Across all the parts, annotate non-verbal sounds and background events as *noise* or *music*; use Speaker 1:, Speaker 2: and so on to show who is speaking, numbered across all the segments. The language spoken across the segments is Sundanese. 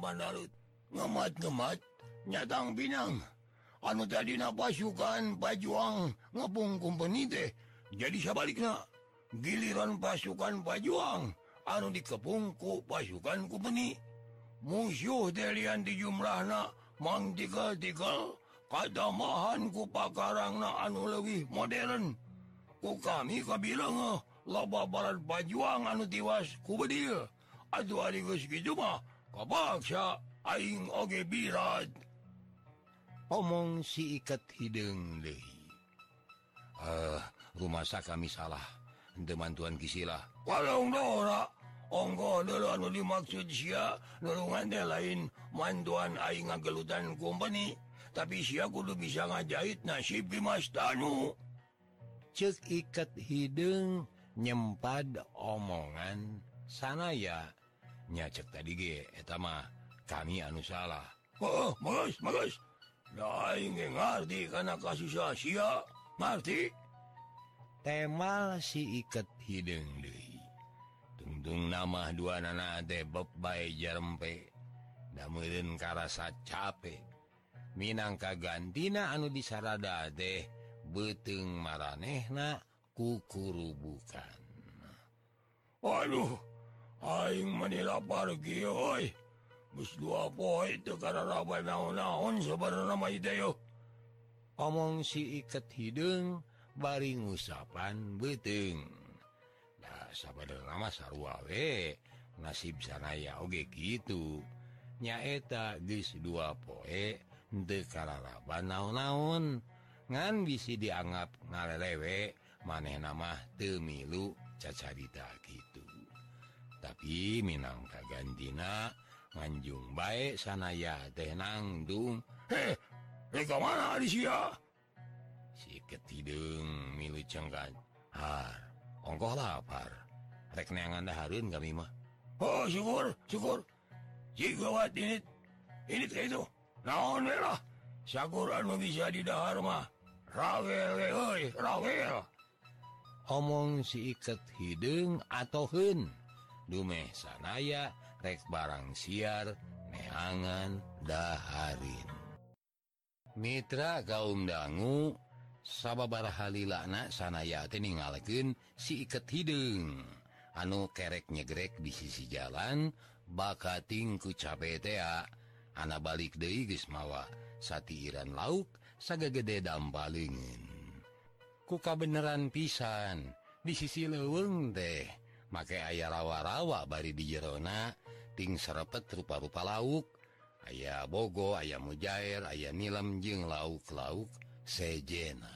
Speaker 1: Banarut ngemat-ngemat nyatang Pinang. Anu tadi pasukan Bajuang ngepung kumpeni deh jadi sebaliknya giliran pasukan Bajuang anu dikepungku pasukan kumpeni. Musuh delian di jumlah na mang tiga tiga kadamahan ku pakarang na anu lebih modern. Ku kami kabilang loba barat Bajuang anu tiwas ku bedil. Aduh hari geus mah. Kaing oge birad.
Speaker 2: Omong si ikat hidung Dehi uh, eh, rumah kami salah. Demantuan kisilah
Speaker 1: walau Dora onggo dulu dimaksud sia nulungan lain manduan aing ngagelutan company tapi sia kudu bisa ngajahit nasib di Mas tanu.
Speaker 2: Cek ikat hidung nyempad omongan sanaya. nyacek tadi ge. Eta mah kami anu salah.
Speaker 1: Oh, oh sia-sia. Ngerti
Speaker 2: temal si iket hidung deui. Tungtung nama dua nana teh baik jarempe. Damurin karasa capek Minangka gantina anu disarada teh beteng marehna kukurubukan
Speaker 1: Waduh Aing menilapar oi bus dua poi itu karena rabai naon-naon sebenarnya nama itu
Speaker 2: omong si iket hidung bari ngusapan beteng. nah sahabat nama sarua we. Nasib sanaya oge gitu nyaeta geus dua poe henteu kararaba naon-naon. Ngan bisi dianggap ngalelewe maneh nama teu milu cacarita gitu. tapi Minangka kagantina nganjung baik sanaya
Speaker 1: Tenangdung he mana Alicia
Speaker 2: si ketidung milu cengkan ongkoh lapar. Rek neangan dahareun kami mah.
Speaker 1: Oh syukur syukur. Jigawat ini ini itu. Naon lah? Syakuran bisa di dahar mah. Rawel oi rawel.
Speaker 2: Omong siikat hidung atau hen dumeh sanaya rek barang siar neangan daharin. Mitra kaum dangu sababar halilakna sanayati ningalken si iket hidung anu kerek nyegrek di sisi jalan bakating bakatingku cabetea Ana balik deui geus mawa satiran lauk sagagede gede Ku kabeneran pisan di sisi leuweung teh. make aya rawa-rawa bari di Jerona Ting serepet rupa-rupa lauk. Aya Bogo ayam mujair aya nilam jeng lauk-lauk sejena.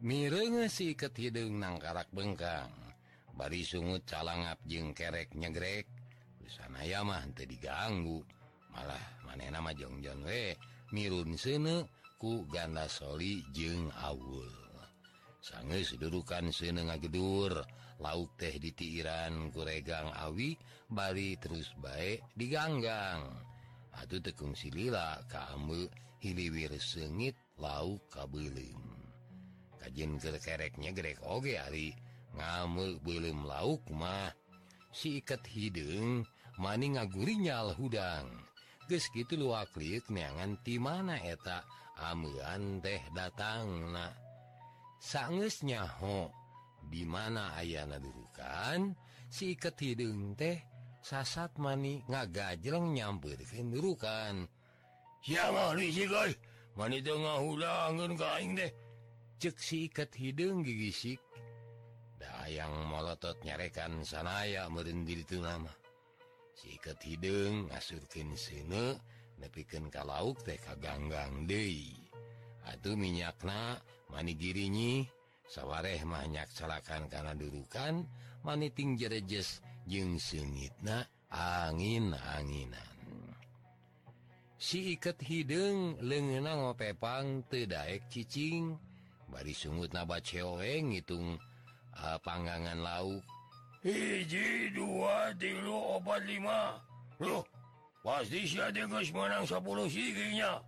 Speaker 2: Mirenge si hidung nang karak bengkang. Bari sungut calangap jeng kerek nyegrek. Busana yamah teu diganggu. Malah maneh nama jongjong we mirun sene ku ganda soli jeng awul sanggeus dudukan sene ngagedur lauk teh ditiran goregang awi bari terus baik diganggang. Aduh tekung silila kamu hiliwir sengit lauk kabeling kajjin kereknya Grek Oge Ari ngamu belum lauk mah. Siket hidung maning ngagurinyal hudang guys gitu neangan ti mana eta amuan teh datang nah sangesnya ho di mana Ayna durukan iket hidung teh sasat mani ngagajleng nyambut durukan iket hidung gigisik. Dayang molotot nyarekan sanaya merendiri itu nama. Siket hidung ngasurkin seuneu nepikeun ka lauk teh kaganggang deui atuh minyakna mani girinyi. sawarehmahnya salakan karena durukan maniting jerejes jeung sengitna angin anginan si iket hidung lengenang ngopepang tedaek cicing bari sungut naba ceoeng ngitung uh, panggangan lauk.
Speaker 1: Hiji dua tilu opat lima. Loh pasti si ada geus menang sepuluh siginya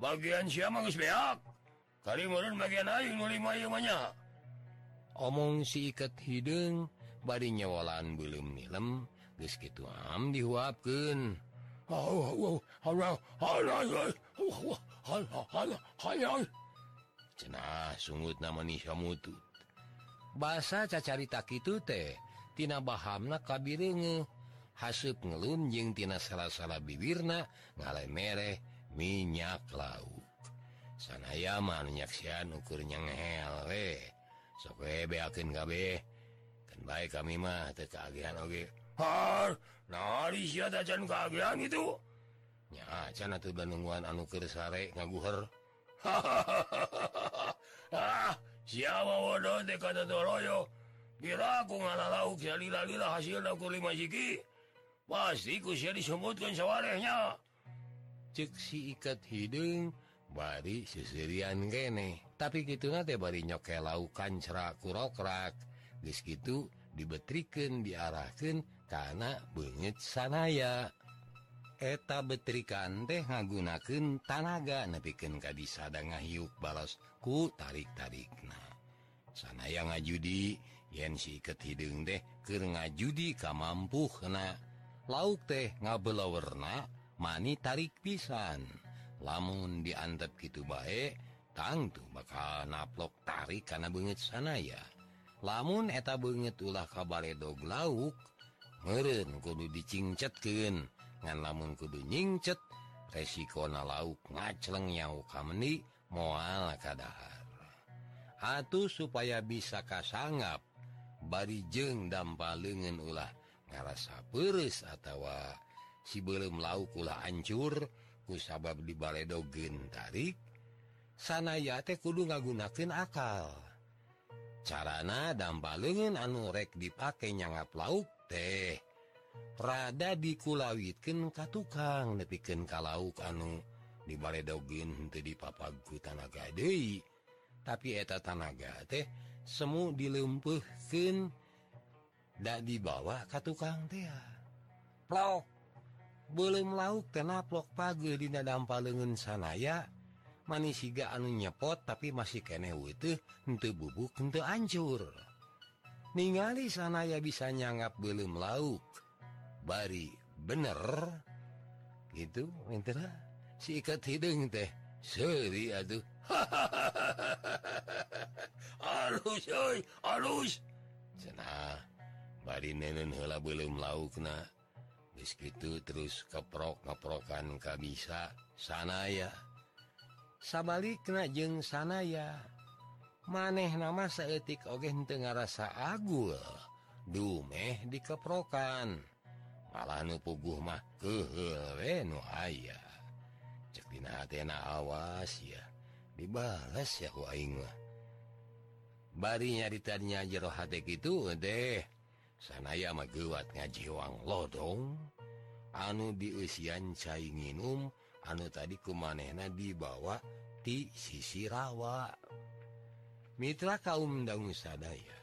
Speaker 1: bagian siapa geus beak. tadi bagian nya.
Speaker 2: omong siket hidung bari nyawalan belum nilem geus gitu am dihuapkan cenah sungut nama nisamutut bahasa cacarita kitu teh tina bahamna kabirenge haseup ngelunjing tina salah-salah bibirna ngale mereh minyak laut sanayamannyaksianukurnyahel beakin KB kan baik kami mah keagihan Oge.
Speaker 1: Keagihan itu.
Speaker 2: Nyacana tuh anu keur sare ngaguher. *laughs*
Speaker 1: Ah siapa waduh teh kata doroyo kira aku ngalah lauk ya lila lila hasil aku lima jiki pasti ku sia disebutkan sawarehnya.
Speaker 2: Cek si ikat hidung bari Sisirian gene. Tapi gitu teh bari nyoke laukan cerak kurokrak. Geus gitu dibetriken diarahkan karena banget sanaya. Eta betrikan teh ngagunaken tanaga nepiken kadis ada ngahiuk balas ku tarik-tarikna. Sanaya ngajudi yen si iket hidung deh ke ngajudi ka mampu kena lauk teh ngabelawerna mani tarik pisan. lamun diantep gitu baik tangtu bakal naplok tarik karena banget sana ya. Lamun eta banget ulah kabaredo lauk meren kudu dicingcetkeun. Ngan lamun kudu nyingcet resikona lauk ngacleng nyau kameni moal kadahar Atuh supaya bisa kasanggap bari jeng dampa lengan ulah ngarasa peres atau si belum lauk ulah hancur dan sabab di Baledo Gentarik sanaya teh kudu ngagunakin akal. Carana dampbalgen anu rek dipake nyangap lauk teh rada dikulawitken ka tukang nepiken ka lauk anu di Baledogen di papagu tanaga deui. Tapi eta tanaga teh semu dilempken da dibawa ka tukang teh plok belum lauk tenaplok dina di dampalenngen sanaya manis siga anu nyepot tapi masih kene witih henteu bubuk henteu ancur. Ningali sanaya bisa nyanggap belum lauk. Bari bener. Gitu entera si ikat hidung teh. Seri aduh
Speaker 1: halus *laughs* halus
Speaker 2: cenah bari nenen hela belum lauk na gitu terus keprok ngeprokan ka bisa. Sanaya. Sabalik sanaya. Jeng sana maneh nama seetik henteu ngarasa agul. Dumeh dikeprokan. Malah nupuguh mah keuheul we nu aya. Cek dina hatena awas ya. Dibalas ya ditanyakeun jero hate kitu deh sanaya mah geuat ngajiwang lodong. anu diusian cainginum anu tadi kumanehna dibawa di sisi rawa. Mitra kaum dangusadaya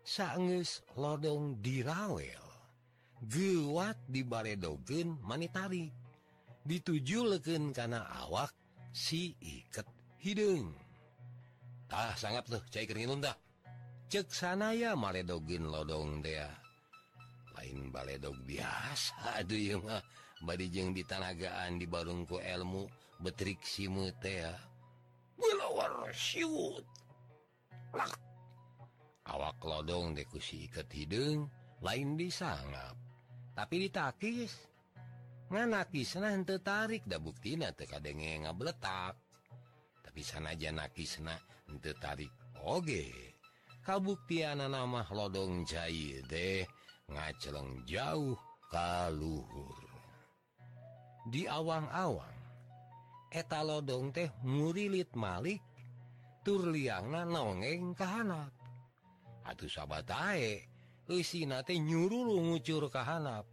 Speaker 2: sangus lodong dirawel gewat di baredogen manitari dituju leken karena awak si iket hidungtah sangat loh cair dah cek sanaya maledogin lodong dia lain baledog biasa *laughs* Aduh badijeng di tanagaan di barungku ilmu betrik simtea awak lodong dekusi iket hidung lain disangap. Tapi ditakis. Nganakis nah tarik. Da buktina teka denge ngabletak tapi sana aja nakis nah tertarik oge. Kabuktian nama lodong jai deh. ngaceleng jauh kalluhur di awang-awang etalodong teh murilit Malik turliangna nongeng kehanap Aduh sahabat tae nyuruh ngucur kehanap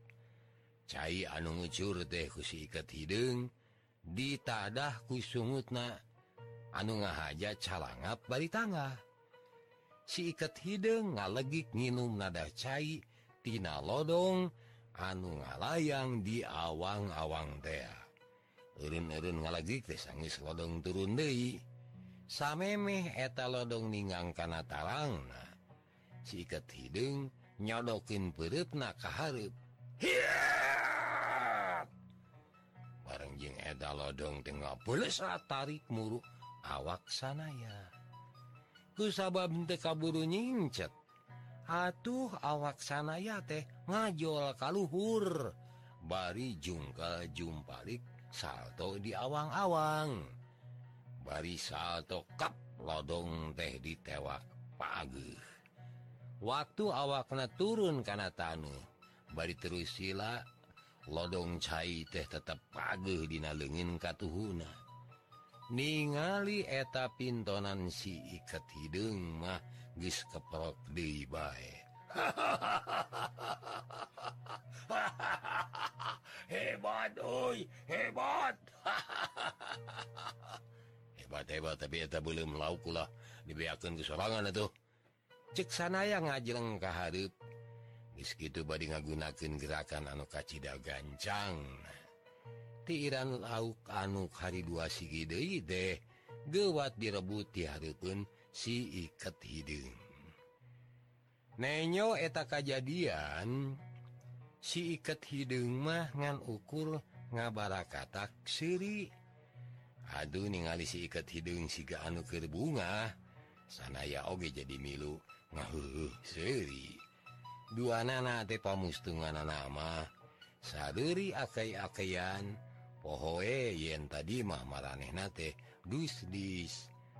Speaker 2: Cai anu ngucur teh kusiikat hidung ditadah ku sungutna anu ngahaja calangap bari tangga siikat hidung ngalegik nginum nada cai tina lodong anu ngalayang di awang-awang tea. Urun-urun ngalagi sangis lodong turun Dei samemeh eta lodong ningang kana talang siket hidung nyodokin perut nakaharep barengjing
Speaker 1: Eda
Speaker 2: lodong tengah boleh saat tarik muruk awak sana ya Kusabab sabab tekaburu nyincet. Atuh awak sanaya teh ngajol kalluhur Bari jungka jumpalik salto di awang-awang. Bari salto kap lodong teh ditewak pagi Waktu awakna turun karena tanuh Bari terus sila lodong cair teh tetap pagi dina legin katuhuna ningali eta pintonan si iket hidung mah kepala *laughs*
Speaker 1: hebat hebat! *laughs*
Speaker 2: Hebat hebat. Tapi belum laukulah dibiakan kesorangan cek sana yang ngajeng geus gitu badi ngagunakan gerakan anu kacida gancang. Tiran lauk anuk hari dua sigi deh gewat direbut diharpun si iket hidung Nenyo eta kejadian si iket hidung mah ngan ukur ngabarakatak siri. Aduh ningali si iket hidung siga anu keur bunga sanaya oge jadi milu ngahuh seri dua nana te pamustungan nama saduri akai akaian pohoe yen tadi mah maraneh nate dus dis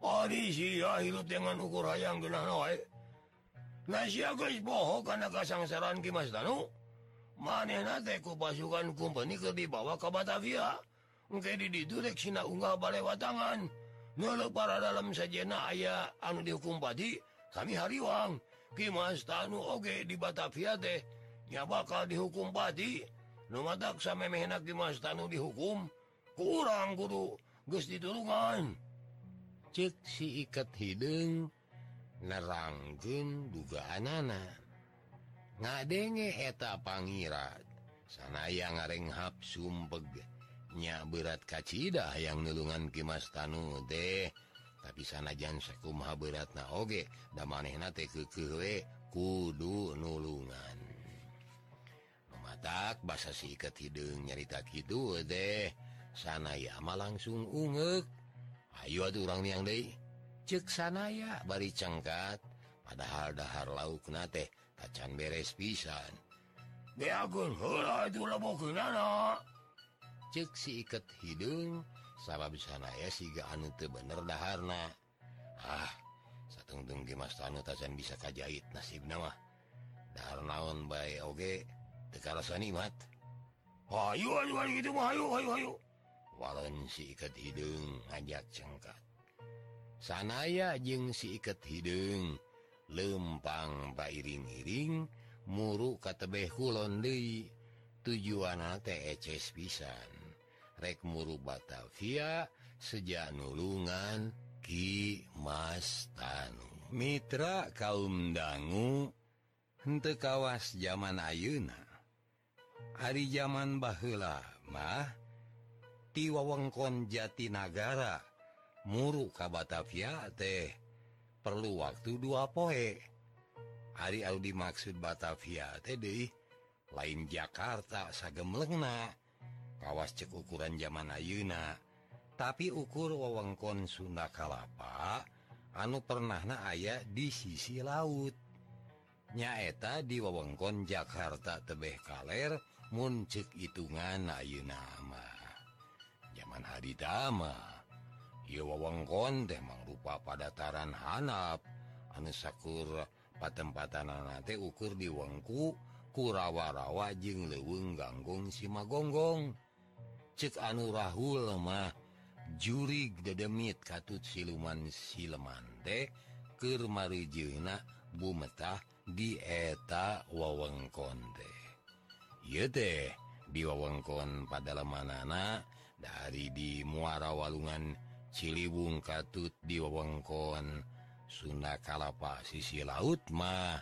Speaker 1: hidup dengan ukur ayam karenaangsaran ku pasukan kumpeni ke dibawa ke Batavia. Sina unggah balewatangan Nulu para dalam sajena ayah anu dihukum padi kami hariwang Kimas Tanu Oge di Batavia teh nya bakal dihukum padi. Numatak sampai mehenak Dimas Tanu dihukum. Kurang guru geus ditulungan.
Speaker 2: cek si ikat hidung neranggen dugaan anak ngadenge eta Pangerat sanaya ngarenghap sumpegnya berat kacida yang nulungan Kimas Tanu deh tapi sanajan sekumha berat na oge da manehna kewe kudu nulungan matak basa si ikat hidung nyarita Kidul deh sanaya ama langsung ungek Ayo aduh orang yang deui. Ceksana ya bari cengkat padahal dahar laukna teh kacan beres pisan. Cek si iket hidung sabab sanaya siga anu te bener daharna. Ah satungtung tung Mas Tanu tajan bisa kajahit nasib nama dahar naon bae oge
Speaker 1: tekara sanimat Wahyu gitu hayu.
Speaker 2: Walon iket hidung ngajak cengkat. sanaya jeung iket hidung lempang Bairing-iring muruk katebeh kulon Dei tujuan eces pisan. Rek muru Batavia sejak nulungan Ki Mas Tanu Mitra kaum dangu hente kawas zaman Ayeuna. Hari zaman baheula mah ti wewengkon Jatinagara. Muru ka Batavia teh. Perlu waktu dua poe. Hari Al dimaksud Batavia teh deui lain Jakarta sagemlengna. Kawas cek ukuran zaman Ayuna tapi ukur wewengkon Sunda Kalapa anu pernahna aya di sisi laut. Nyaeta di wewengkon Jakarta tebeh kaler muncik hitungan Ayunama Pan Hadidama wewengkon temang mangrupa padataran hanap. Anusakur patempatan nate ukur di wengku kurawarawa jeung leweng ganggung simagonggong cek anu Rahul lemah jurig dedemit katut siluman sileman teh keur Kermarijna bumetah di eta wewengkon teh. Yete di wewengkon pada lemanana dari di Muara Walungan Ciliwung Katut di wewengkon. Sunda Kalapa sisi laut mah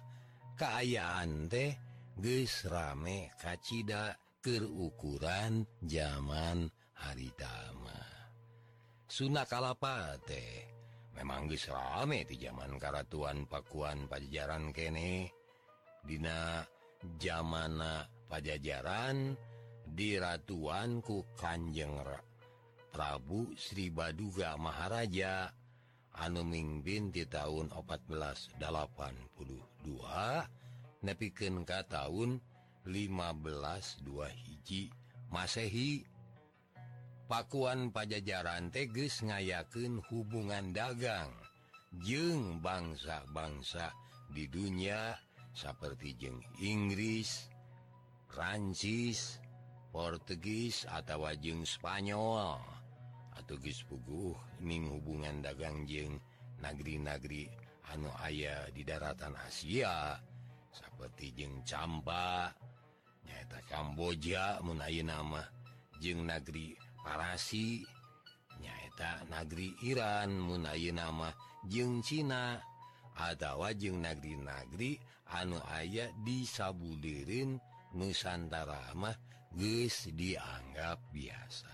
Speaker 2: keayaan teh geus rame kacida keur ukuran zaman haritama Sunda Kalapa teh memang geus rame di zaman Karatuan Pakuan Pajajaran kene. Dina zamana Pajajaran diratuanku Kanjeng Prabu Sri Baduga Maharaja Anuming binti tahun 1482 nepiken ka tahun 15 hiji Masehi. Pakuan Pajajaran teges ngayaken hubungan dagang jeng bangsa-bangsa di dunia seperti jeng Inggris, Prancis, Portugis atau wajeng Spanyol. Ataugus puguh ning hubungan dagang jeng nageri-nageri anu ayah di daratan Asia. Seperti jeng campa nyata Kamboja menai nama jeng nagri Parasi nyaeta nagri Iran menai nama jeng Cina ada wajeng nageri-nageri anu ayah disabulirin Nusantara mah Gus dianggap biasa.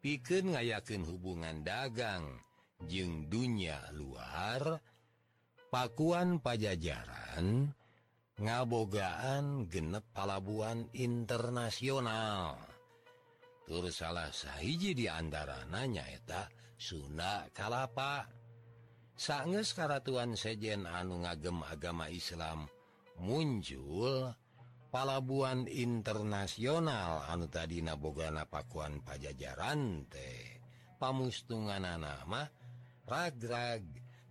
Speaker 2: Pikeun ngayakeun hubungan dagang jeung dunya luar pakuan pajajaran ngabogaan genep palabuhan internasional. Terus salah sahiji diantara nanyaeta Sunda Kalapa. Sanges Karatuan Sejen anu ngagem agama Islam muncul palabuhan internasional. Anu tadi Nabogana Pakuan Pajajaran teh. Pamustungan nama ragrag.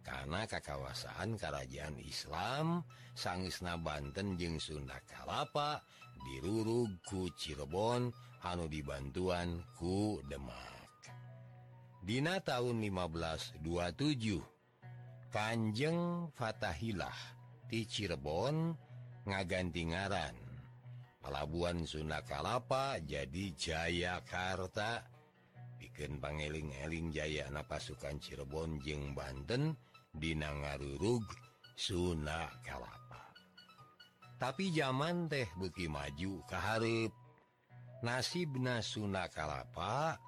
Speaker 2: Karena kekawasaan Kerajaan Islam sangisna Banten jeung Sunda Kalapa dirurug ku Cirebon anu dibantuan ku Demak. Dina tahun 1527 Kanjeng Fatahilah di Cirebon ngaganti ngaran. Pelabuhan Sunda Kalapa jadi Jayakarta. Bikin Pangeling-eling Jaya anak pasukan Cirebon jeung Banten Dinangarurug Sunda Kalapa tapi zaman teh beki maju keharip nasibna Sunda Kalapa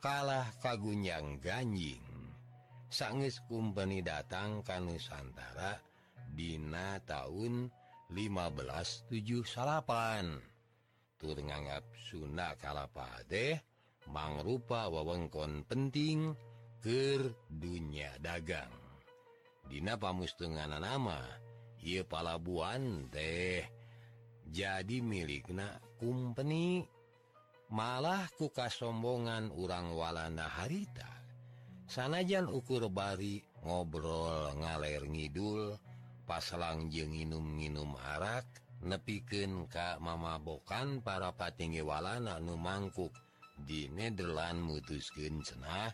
Speaker 2: kalah kagunyang ganjing. Sanggeus kumpeni datang ke Nusantara Dina tahun 157 tur ngagap Sunda Kalapa deh mangrupa wewengkon penting ke dunya dagang. Dina pamustenganan nama ia palabuhan teh jadi milik na kumpeni malah kuka sombongan urang walana harita. Sanajan ukur bari ngobrol ngaler ngidul, paselang je minum-minum arak nepiken Ka mamabokan para patinggiwalana nu mangkuk. Di Nederland mutusken cenah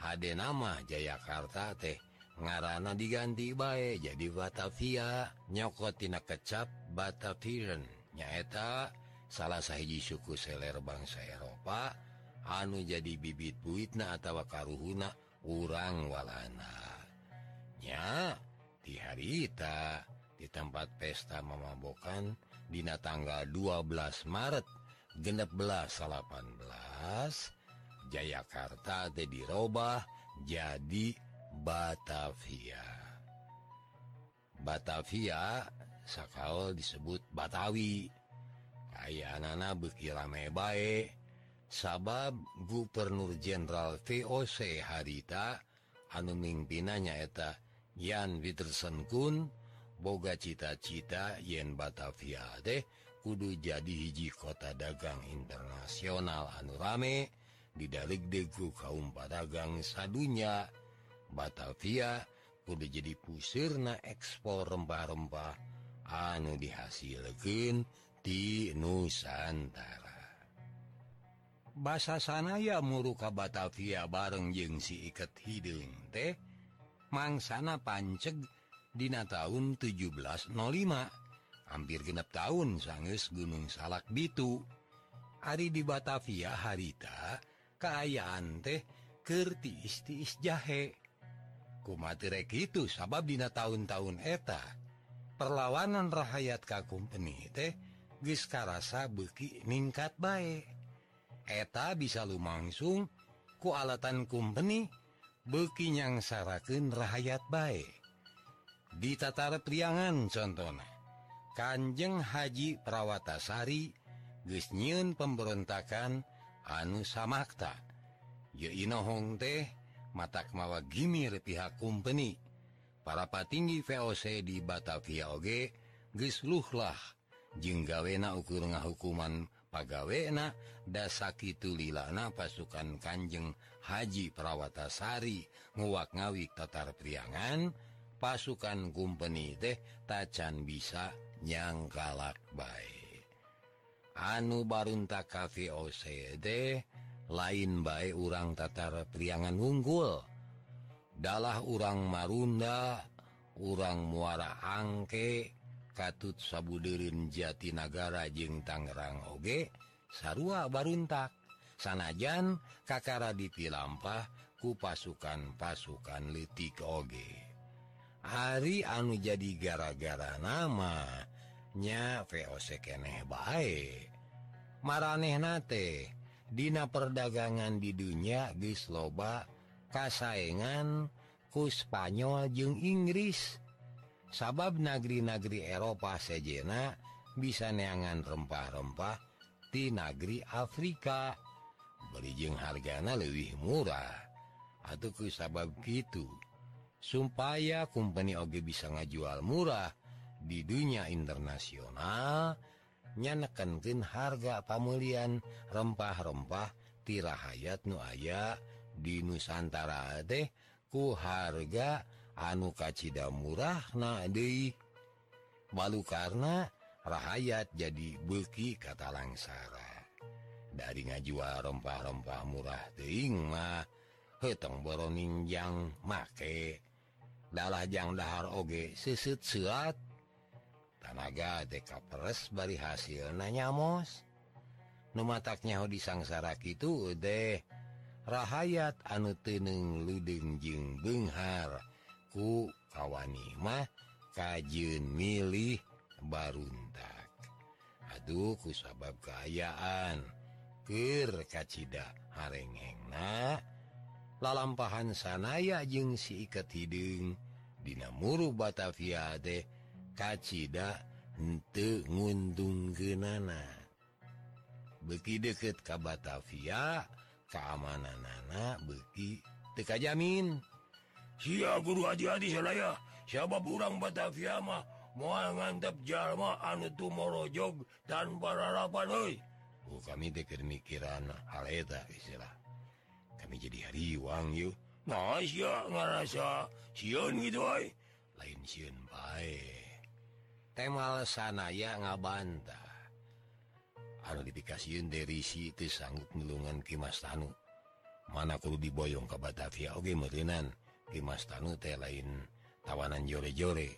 Speaker 2: Hde nama Jayakarta teh ngarana diganti baik jadi Batavia nyokotina kecap Bataviren nyaeta salah sahiji suku seler bangsa Eropa anu jadi bibit buitna atau karuhuna urangwalana ya harita di tempat pesta memabokan Dina tanggal 12 Maret genep 18 Jayakarta dirubah jadi Batavia. Batavia Sakal disebut Batawi. Aya Nana bekirame baik sabab Gubernur Jenderal VOC harita anu mimmpinannya eta Yan Peterson Kun boga cita-cita Yen Batavia deh kudu jadi hiji kota dagang internasional anu rame didalik degu kaum padagang sadunya. Batavia kudu jadi pusirna ekspor rempah-rempah anu dihasilkan di Nusantara. Bahasa sanaya muruka Batavia bareng jeng si iket hidung teh mangsana panceg Dina tahun 1705 hampir genep tahun sangus Gunung Salak Bitu. Ari di Batavia harita keayaan teh Kerti istiis jahe. Kumatirek itu sabab Dina tahun-tahun eta? Perlawanan rahayat kakumpeni teh Geskarasa beki ningkat baik eta bisa lumangsung ku alatan kumpeni bekinyang saraken rahayat baik ditatara priangan contohna. Kanjeng Haji Prawatasari gesnyiun pemberontakan anu samakta. Yoinohong teh matak mawa Gimir pihak kumpeni. Para patinggi VOC di Batavia Oge gesluhlah jenggawenaukur hukuman pagawena dasaki tulilana pasukan Kanjeng Haji Prawatasari. Nguwak ngawik Tatar Priangan pasukan kumpeni teh tacan bisa nyangkalak baik anu barunta kafe OCD lain baik urang Tatar Priangan unggul. Dalah urang Marunda urang muara angke katut Sabuderin Jatinagara jeung Tangerang Oge Sarua Baruntak. Sanajan Kakara dipilampah ku pasukan pasukan litik Oge. Ari anu jadi gara-gara namanya VOC keneh baik maranehate Dina perdagangan di dunia Gisloba kasaengan ku Spanyol jeung Inggris. sabab negeri-nageri Eropa sejena bisa neangan rempah-rempah di negeri Afrika. Berijeng hargana lebih murah. Atauku sabab gitu supaya kumpeni OG bisa ngajual murah di dunia internasional nyanekenkin harga pamulian rempah-rempah tirahayat nuaya di Nusantara deh ku harga yang anu kacita murah na De balu karena rahayat jadi beki kata langsara. Dari ngajua rempah-rempah murah Teingmah hetong boroninjang make. Dalahjang dahar oge sisit suat tanaga deka peres bari hasil nanyamos numataknya di disangsara itu deh rahayat anu teneng Ludeng Jing Benghara ku kawanimah kajjun milih baruntak. Aduh ku sabab keayaan kirkacita harenghengna lalampahan sanaya jeung siikat hidung. Dina muru Batavia deh kacida untuk ngundung genana beki deket ka Batavia keamanan anak beki teka jamin.
Speaker 1: Si Guru hati-hati saya siapa kurang Batavimah mual ngantep Jalma anu tumorojog dan pararapan
Speaker 2: oh, kami deker mikiran istilah. Kami jadi hari Wang yuk
Speaker 1: nah, ngerasa siun gitu oi
Speaker 2: lain siun baik temal sana ya ngabantah anu dipikasiun dari si itu sanggup nulungan Kimas Tanu. Mana kudu diboyong ke Batavia Oke okay, merinan Kimas Tanu teh lain tawanan jore-jore.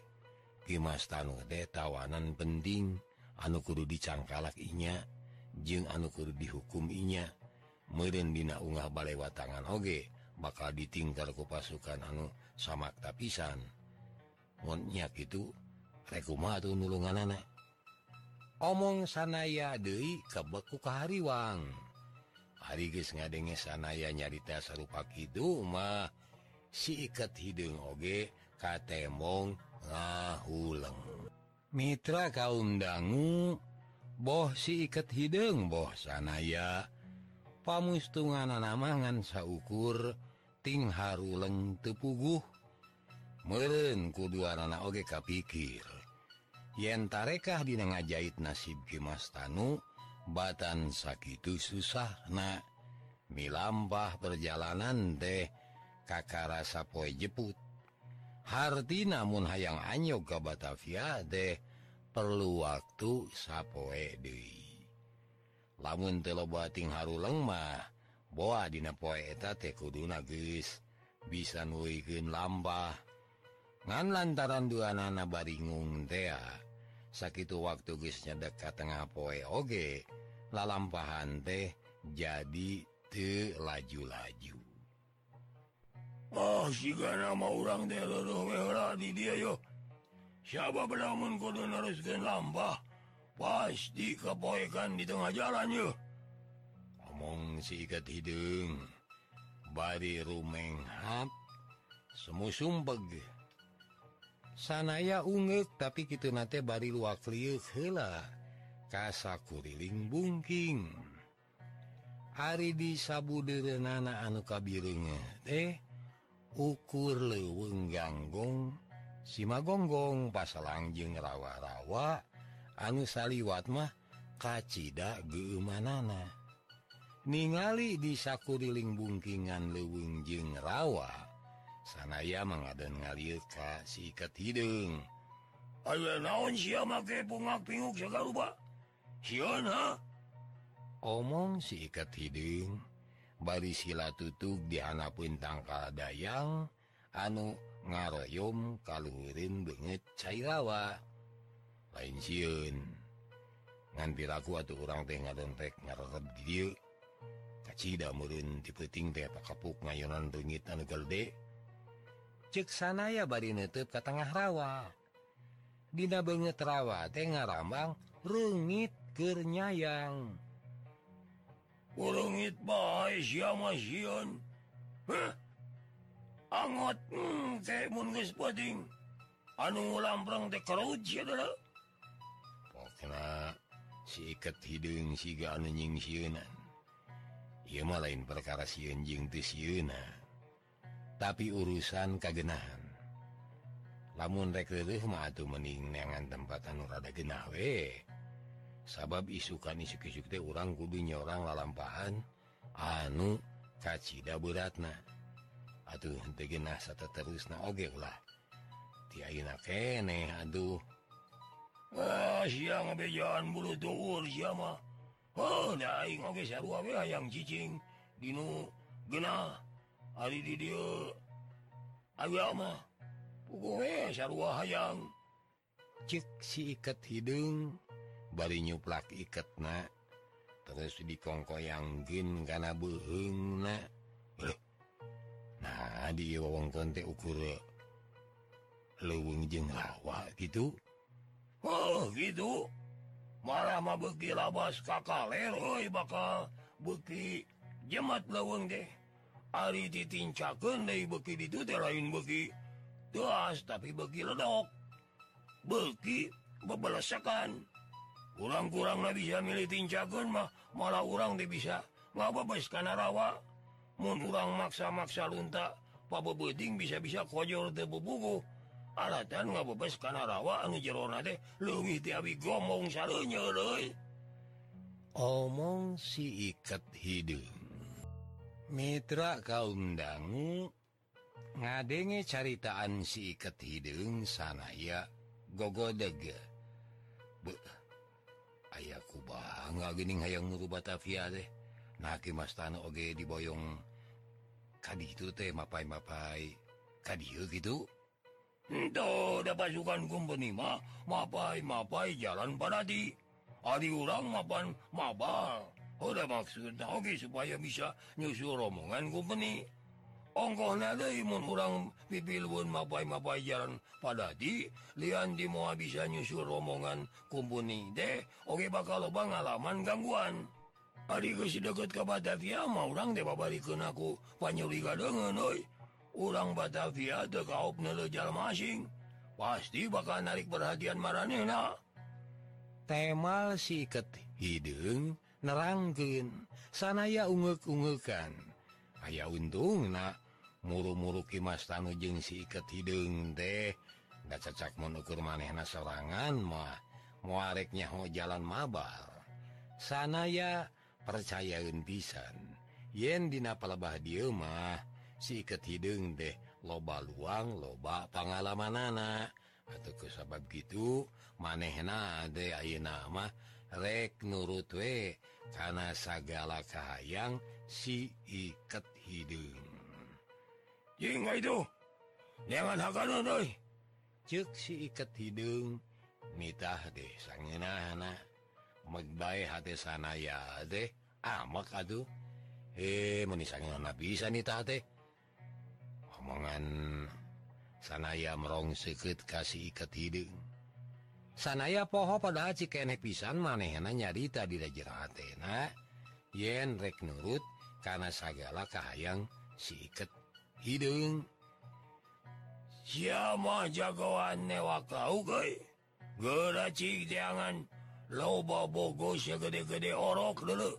Speaker 2: Kimas Tanu teh tawanan penting. Anu kudu dicangkalak inya jeung anu kudu dihukum inya. Merendina unggah balewa tangan oge bakal ditinggal ku pasukan anu sama tapisan. Monnya itu rekuma atau nulungan anak omong sanaya Dewi kebeku kahariwang. Hari geus ngadenge sanaya nyarita serupa Kidumah siket hidung oge katemong ngahuleng. Mitra kaum dangu boh siket hidung boh sanaya. Pamustungan namangan saukurting Haruleng tepuguh. Meren kedua anak oge kapikir. Yen tarekah dina ngajahit nasib Kimastanu batan sakit susah nah milampah perjalanan deh kakak rasa poe jeput. Harti namun hayang anyo ke Batavia deh perlu waktu sapoe Dewi lamun telobating Haru lemah boa dina poeta tekudu nagis bisa nuigen lambah ngan lantaran dua nana baringung tea sakit waktu guysnya dekat tengah poe oge lalampahan teh jadi te laju-laju.
Speaker 1: masih nama orang siapapun haruskan lambah pasti kepoikan di tengah jalan yuk
Speaker 2: ngomong sikat hidung bari rumenghap semu sumpeg sanaya unge tapi kita nate bari luak liuk hela kasakuriling bungking Ari di sabuderenana anu kabirnya deh ukur leweng ganggong sima gonggong pasalang jeung rawa-rawa anu saliwat mah kacita gemanana ningali disakuriling bungkingan leweng jeung rawa sanaya mengaden ngalir ka sikat hidung Ayo
Speaker 1: naon sia make pungak pinguk sagarupa Sian ha
Speaker 2: Omong si ikat hidung bari sila tutug dihanapun tangka dayang anu ngaroyom kaluhurin banget cairawa lain siun nganti laku atau kurang teh ngadontek ngarep dia kacida murun tipeting teh pakapuk ngayonan rengit anu gelde cek sana ya bari netep ke tengah rawa. Dina banget rawa teh ngarambang rengit kernyayang nyayang
Speaker 1: Urungit bae sia Hah? Angot hmm, kayak mun geus pading. Anu ngulamprang teh karaut sia da.
Speaker 2: Pokona si iket hidung siga anu nying sieunan. Ieu mah lain perkara sieun jeung teu sieuna. Ah. Tapi urusan kagenahan. Lamun rek leueuh mah atuh mending neangan tempat anu rada genah we. sabab isukan isuk-isuk teh orang kudunya orang lalampahan anu kacida beratna. Atuh degenah satu terus na ogek lah. Ayeuna keneh aduh.
Speaker 1: Ah siang bejalan bulu tungur mah. oh naik oge sarua we hayang cicing. Dinu genah ari di dieu. Aya ah, mah. Puguh we sarua hayang.
Speaker 2: Cek si ikat hidung. bari nyuplak iket na. Terus dikongko yanggin karena buheng na. Nah di wong teh ukur leweng jeng lawa gitu.
Speaker 1: Oh gitu. Malah mah beki labas kakaler oi bakal beki jemat leweng deh ari ditincakeun deui beki ditu teh lain beki tuas tapi beki ledok. Beki bebelesekan kurang-kurang bisa milih mah malah orang dia bisa. Nggak bebas karena rawa. Mau kurang maksa-maksa lunta pabebeting bisa-bisa kojor tebubugu alatan nggak bebas karena rawa anu jerona deh lebih tiawi gomong salahnya deh
Speaker 2: omong si ikat hidung. Mitra kaum dangu ngadenge caritaan si ikat hidung sana ya gogo Beuh bangga nggakning hayang nuru Batavia deh naki Mas Tan Oge diboyong kadi itu teh mapai mapai kadi gitu?
Speaker 1: Ndo, da pasukan kumpenima mapai mapai jalan panati Adi urang mapan mabal udah maksud Oge supaya bisa nyusul rombongan kumpeni ongkoh nadamun kurang pipilun mapaimapajaran pada di lian di mau bisa nyusul rombongan kumpuni deh Oke bakal lo pengalaman gangguan. Hari ke si deket ke Batavia mau orang deh babalikin aku panyuriga dengan oi. Orang Batavia ada kaup nelejal masing. Pasti bakal narik perhatian maranena
Speaker 2: temal siket hidung nerangken sanaya ungguk-unggukan ayaah untung nah muru-muru Kimas Tanujung si iket hidung deh nggak cacak menukur manehna serangan mah muareknya ho jalan mabar. Sana ya percayaun pisan. Yen dina palebah dieu mah si iket hidung deh loba luang loba pengalaman anak atau ke sabab gitu manehna de ayeuna mah rek nurut we karena sagala kahayang si iket hidung.
Speaker 1: jangan
Speaker 2: si ikat hidung mitah deh sangin megbai hati sana ya deh amak aduh he menisangin bisa nih teh omongan sanaya merong seket kasih ikat hidung sanaya poho pada cikene pisan manehna nyarita di jeratena yen rek nurut karena segala kahayang si ikat hidung.
Speaker 1: Siapa jagoan newa kau geracik jangan. Loba bogoss gede-gede orok dulu.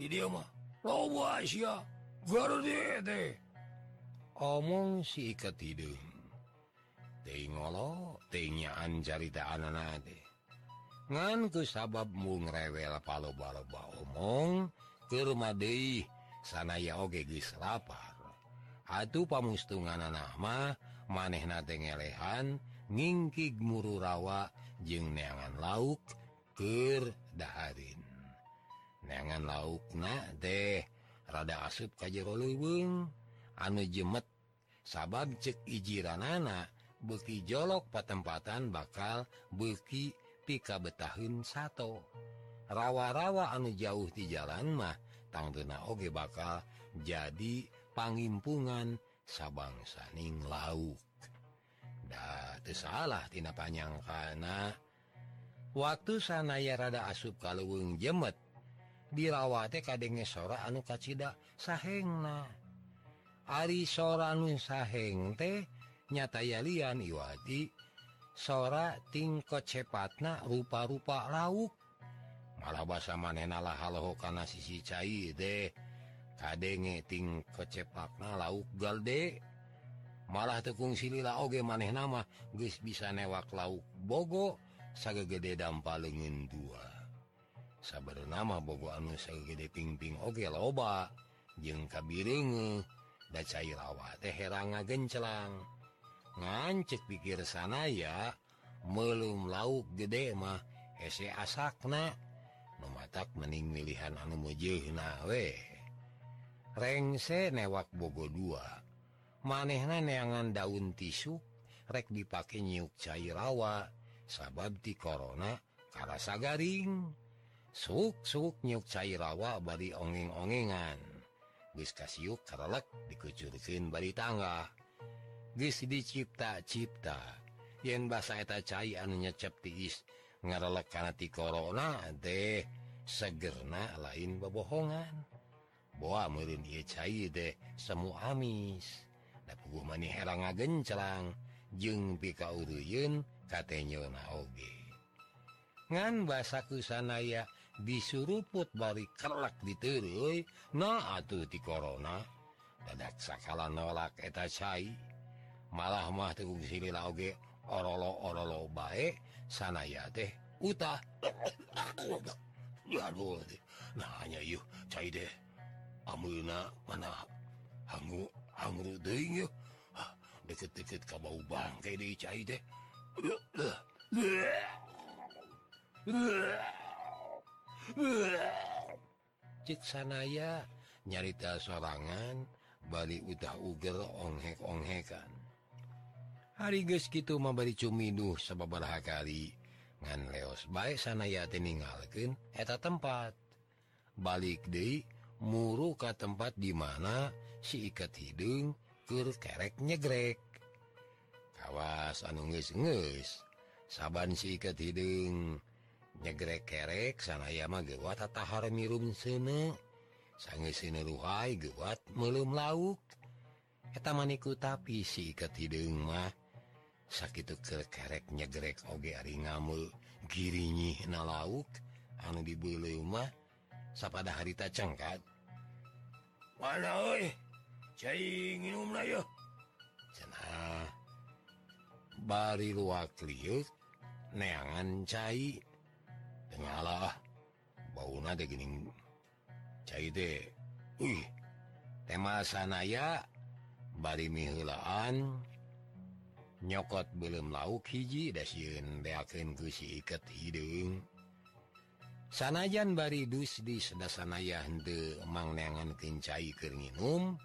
Speaker 1: Di dia mah. Loba Asia. Gede
Speaker 2: omong si ikat hidung. Tingolo tinyaan carita anak ngan ke sabab mu ngrewel palo-baloba omong ke rumah deui sana ya oge gisrapan Aduh pamustungan anakmah maneh nagelehan ngingkig muru rawa jeung neangan lauk Kerdaharin neangan lauk nah deh rada jero leuweung anu jemet sabab cek ijiran anak beki jolok patempatan bakal beki pika betahun satu rawa-rawa anu jauh di jalan mah tangtuna oge bakal jadi pangimpungan sabangsaning salah salahtina panjang karena waktu sanaya rada asup kalauweng jemet. Dirawate kadenge sora anu kacita sahengna. Ari sora nu saheng teh nyatayalian Iwati. Sora tingko cepatna rupa-rupa lauk malah basa manenlah halo kana sisi cair deh ngeting kecepakna lauk galde malah tekung silila oge maneh nama guys bisa newak lauk Bogo saga gede dampa lengen dua. Sabar nama Bogo anu gede pingping oge loba jeng kabirenge da cair rawa teh heranga gencelang ngancek pikir sana ya melum lauk gede mah hese asakna mematak mening milihan anu mujehna weh rengse newak Bogo dua. Manehna neangan daun tisu rek dipake nyiuk cair rawa sabab sababti korona karasa garing. Suk suk nyiuk cair rawa bari ongeng-ongengan. Guys kasiuk karelek dikucurkin bari tangga. Geus dicipta-cipta. Yen basa eta cai anu nyecep tiis ngarelek kana ti corona teh segerna lain bobohongan. semu amis mani herang agencelang jeung pikauruyun oge. ngan basa kusanaya disuruput bari kelak diterui nah atuh di corona. dadak sakala nolak eta cai malah mah tegung silila oge orolo orolo bae sanaya teh utah aduh nah hanya yuk cai deh amuna mana hangu hangu hanggu yuk deket-deket ka bau bangke deui cai teh cik sanaya nyarita sorangan bari utah uger onghek-onghekan. Hari geus kitu mah bari cumiduh sababaraha kali. Ngan leos bae sanaya teh ninggalkeun eta tempat. Balik deui muru ke tempat di mana si ikat hidung ke kerek nyegrek. Kawas anu nges nges saban si ikat hidung nyegrek kerek sanaya mah gewat atahar mirum sene sange sini ruhai gewat melum lauk eta maniku tapi si ikat hidung mah sakit ke kerek nyegrek oge ari ngamul girinyi na lauk. Anu dibeli mah sapada harita cengkat
Speaker 1: mana
Speaker 2: bari luak liuk neangan cair Tenlah bau cai cair Wih tema sanaya bari milaan nyokot belum lauk hiji dasyun deakin ku si iket hidung. sanajan bari dusdi sedasanaya hende mangneangan kencai keringinum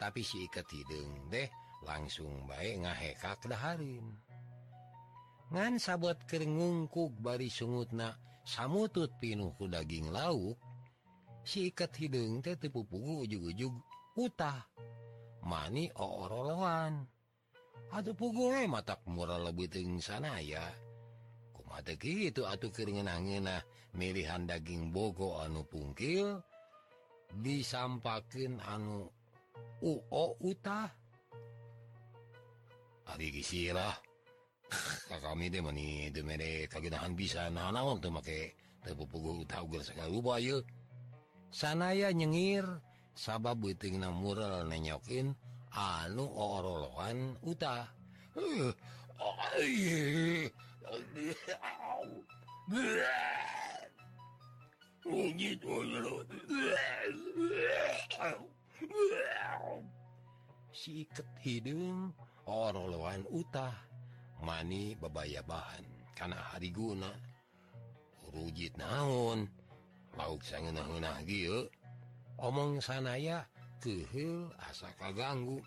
Speaker 2: tapi si ikat hidung deh langsung baik ngahekak daharin. Ngan sabot keur ngungkuk bari sungutna samutut pinuhku daging lauk si ikat hidung teh tepupugu ujug-ujug utah. Mani ooroloan aduh pugu matak murah lebih ting sanaya kumata gitu atuh keringan anginah milihan daging Bogo anu pungkil disampakin anu UO Utah. Sirah *laughs* kami kahan bisa make sanaya nyengir sabab buting na mural nenyokin anu orolohan Utah. siket hidung oroloan utah mani bebaya bahan. Karena hari guna rujit naon lauk omong sanaya kehil asa kaganggu.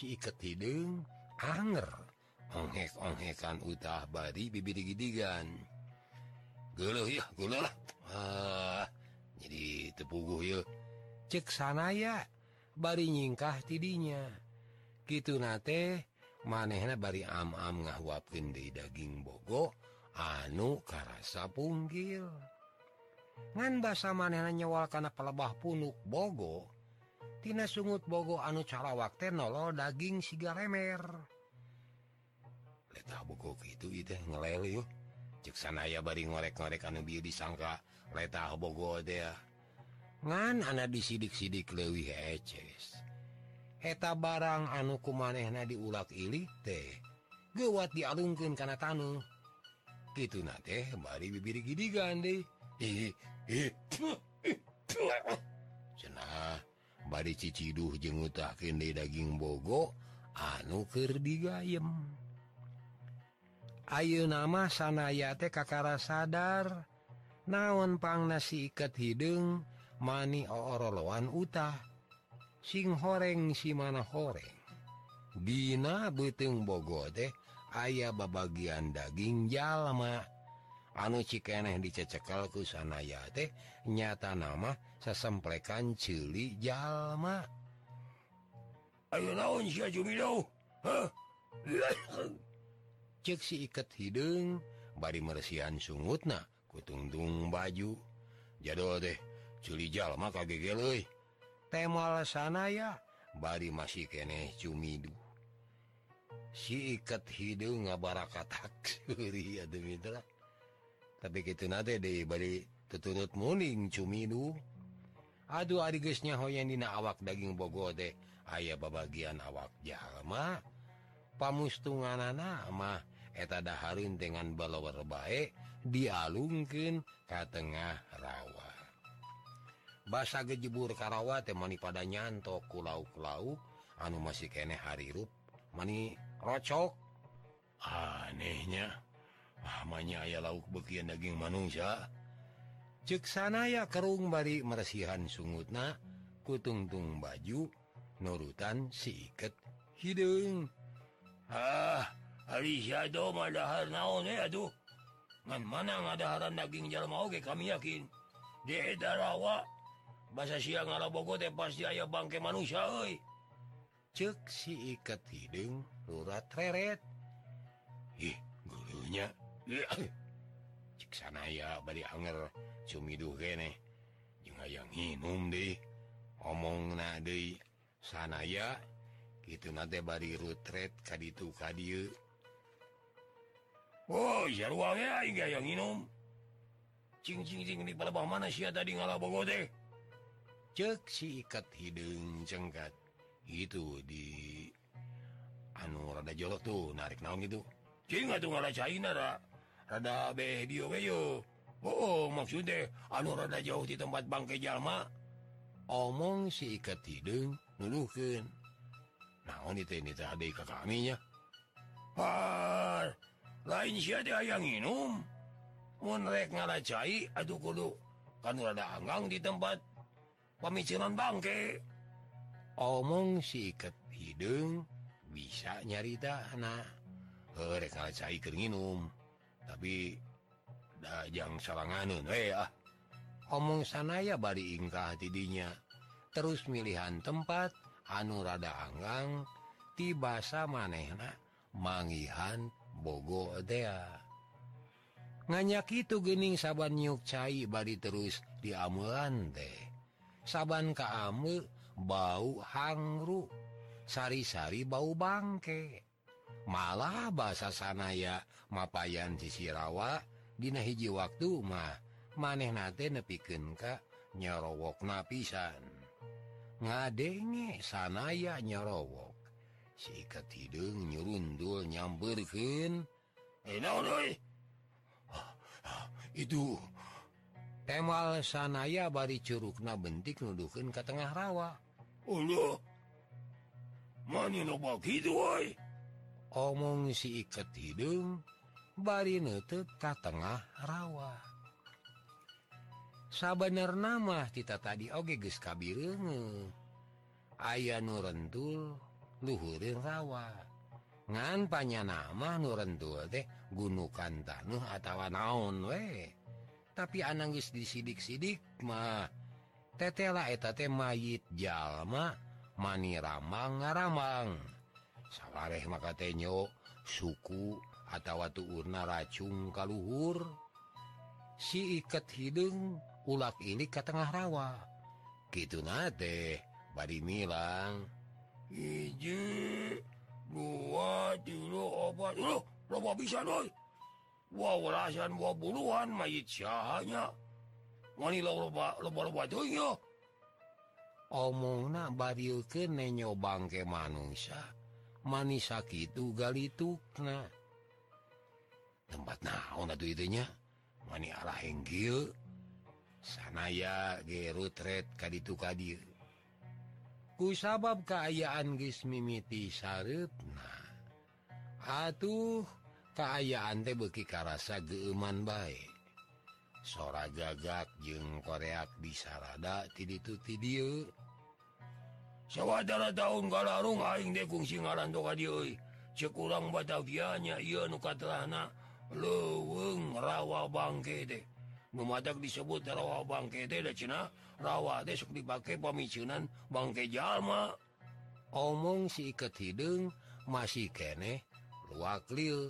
Speaker 2: si ketidung anger. Onghekan utah bari bibir gidigan geuleuh ya guluh lah. Ah, jadi tepuguh yuk cek sana ya bari nyingkah tidinya. Gitu nate manehna bari am-am ngahuapkeun deui daging bogo anu karasa punggil. Ngan basa manehna nyewal kana pelebah punuk bogo Tina sungut bogo anu carawak nolol daging sigaremer bogo itu ngele ceksana sanaya bari ngorek-ngorek anu bieu disangka letah bogo dia ngan anak disidik-sidik leuwih eces. Eta barang anuku manehna diulak ilik teh gewat dialungkan karena tanu. Gitu na teh bari bibir gidi gande ih ih. Cenah. bari Ciciduh jengutah deui daging bogo anuker digayem. Ayu nama sanayate kakara sadar. Naonpang nasi ikat hidung mani ooroloan utah. Sing horeng si mana horeng. Dina beteng Bogo teh aya babagian daging jalma. anu cikeneh dicecekal ku sanaya teh nyata nama sesemplekan cili jalma.
Speaker 1: Ayo naon si Jumido *coughs*
Speaker 2: Cek si iket hidung bari meresihan sungutna kutungtung baju. Jadol deh cili jalma kagege temal sanaya bari masih keneh cumidu si iket hidung ngabarakatak *laughs* suri mitra tapi gitu de bari tetunut muning cumidu Aduh arisnya hoyandina awak daging bogo teh aya babagian awak jalma pamustungan eta dahareun dengan balawar bae dialungkin ke tengah rawa. Basa gejebur Karawa temani pada nyanto kulau-klau anu masih kene harirup mani rocok. Anehnya mahnya aya lauk bekian daging manusia cek sanaya kerung bari meresihan sungutna kutungtung baju nurutan siket. Hidung.
Speaker 1: Ah naon mana ngadaharan daging jalma oge kami yakin. Di didarawa bahasa siang nga Bogo teh pasti aya bangke manusia oi
Speaker 2: cek si iket hidung lurat reret. Ih gurunya. sanaya bari anger cumiduh kene jeung hayang minum deui omong na deui sanaya kitu nate bari rutret ka ditu ka dieu
Speaker 1: Oh, sarua ge aing ge aya minum Cing cing cing di palebah mana sia tadi ngalabogo teh.
Speaker 2: cek si ikat hidung cengkat itu di anu rada jolok tuh narik naon gitu
Speaker 1: Cing atuh ngalacaina ra. rada bedio Oh maksud anu rada jauh di tempat bangke Jalma.
Speaker 2: Omong si ikat hidung nuduhken naon itu ini teh adik ka kaminya?
Speaker 1: Har lain sia teh yang minum mun rek ngalacai aduh kudu. Kan rada anggang di tempat pamiciran bangke
Speaker 2: omong si ikat hidung bisa nyarita anak. Rek ngalacai keringinum tapi dajang salanganan hey, eh, ah. omong sanaya bari ingkah tidinya terus milihan tempat anu rada Anggang tibasa manehna mangihan Bogo ah. nganyak itu gening saban nyuk cair bari terus diamulan teh. Saban kamu bau hangru sari-sari bau bangke. malah bahasa sanaya mapayan sisirawa Dina hiji waktu mah maneh nate nepiken Ka nyerowok napisan ngadenge sanaya nyerowok sikat hidung nyurundul nyamberken eh, ah, itu. Temal sanaya bari curukna bentik nuduken ke tengah rawa. Allah man no, gitu omong si iket hidung bari nutup ka tengah rawa. Sabener nama kita tadi oge ge kabirnge aya nurentul luhurin rawa. Ngan panya nama nurentul teh gunukan tanuh atawa naon we. Tapi ananggis disidik-sidik mah. Tetela eta teh mayit jalma mani ramang ngaramang. sawwareh makatenyo suku atau watu urna racung kalluhur si ikat hidung ulak ini ke tengah rawa. Gitu na deh bad bilang dua obat Loh,
Speaker 1: bisa wow, buruan mayit syahnya
Speaker 2: omong na bad kenenyo bangke manusia manis sakit itugali itu tempat naon itu mani arah sanaya gerutret kaditu kadir ku sabab keayaan geus mimiti sareupna atuh keayaan teh beuki karasa geuman bae. Sora gagak jeung koreak disarada ti ditu ti
Speaker 1: dieu sawwatara tahun galarung aing dekungsi ngaran doka dioi sekurang Batavianya ia nukaana leweng rawa bangke deh. Mematak disebut rawa bangke deh Cina rawa desok dipakai pemicunan bangke Jalma.
Speaker 2: Omong si iket hidung masih kene luak liu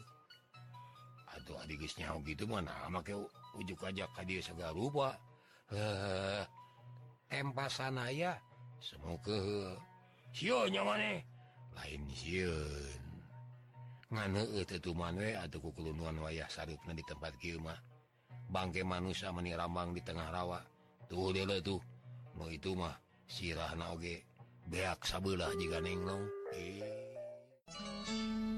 Speaker 2: aduh adiknya gitu mana make ujuk aja ka dia segala rupa. Eh empa sanaya semoga
Speaker 1: semuanya maneh
Speaker 2: lain atauan wayah sarutnya di tempat Kimah bangke manusia meni Rambang di tengah rawa tuh de tuh no itu mah sirah nage beak sabelah jika nenglong eh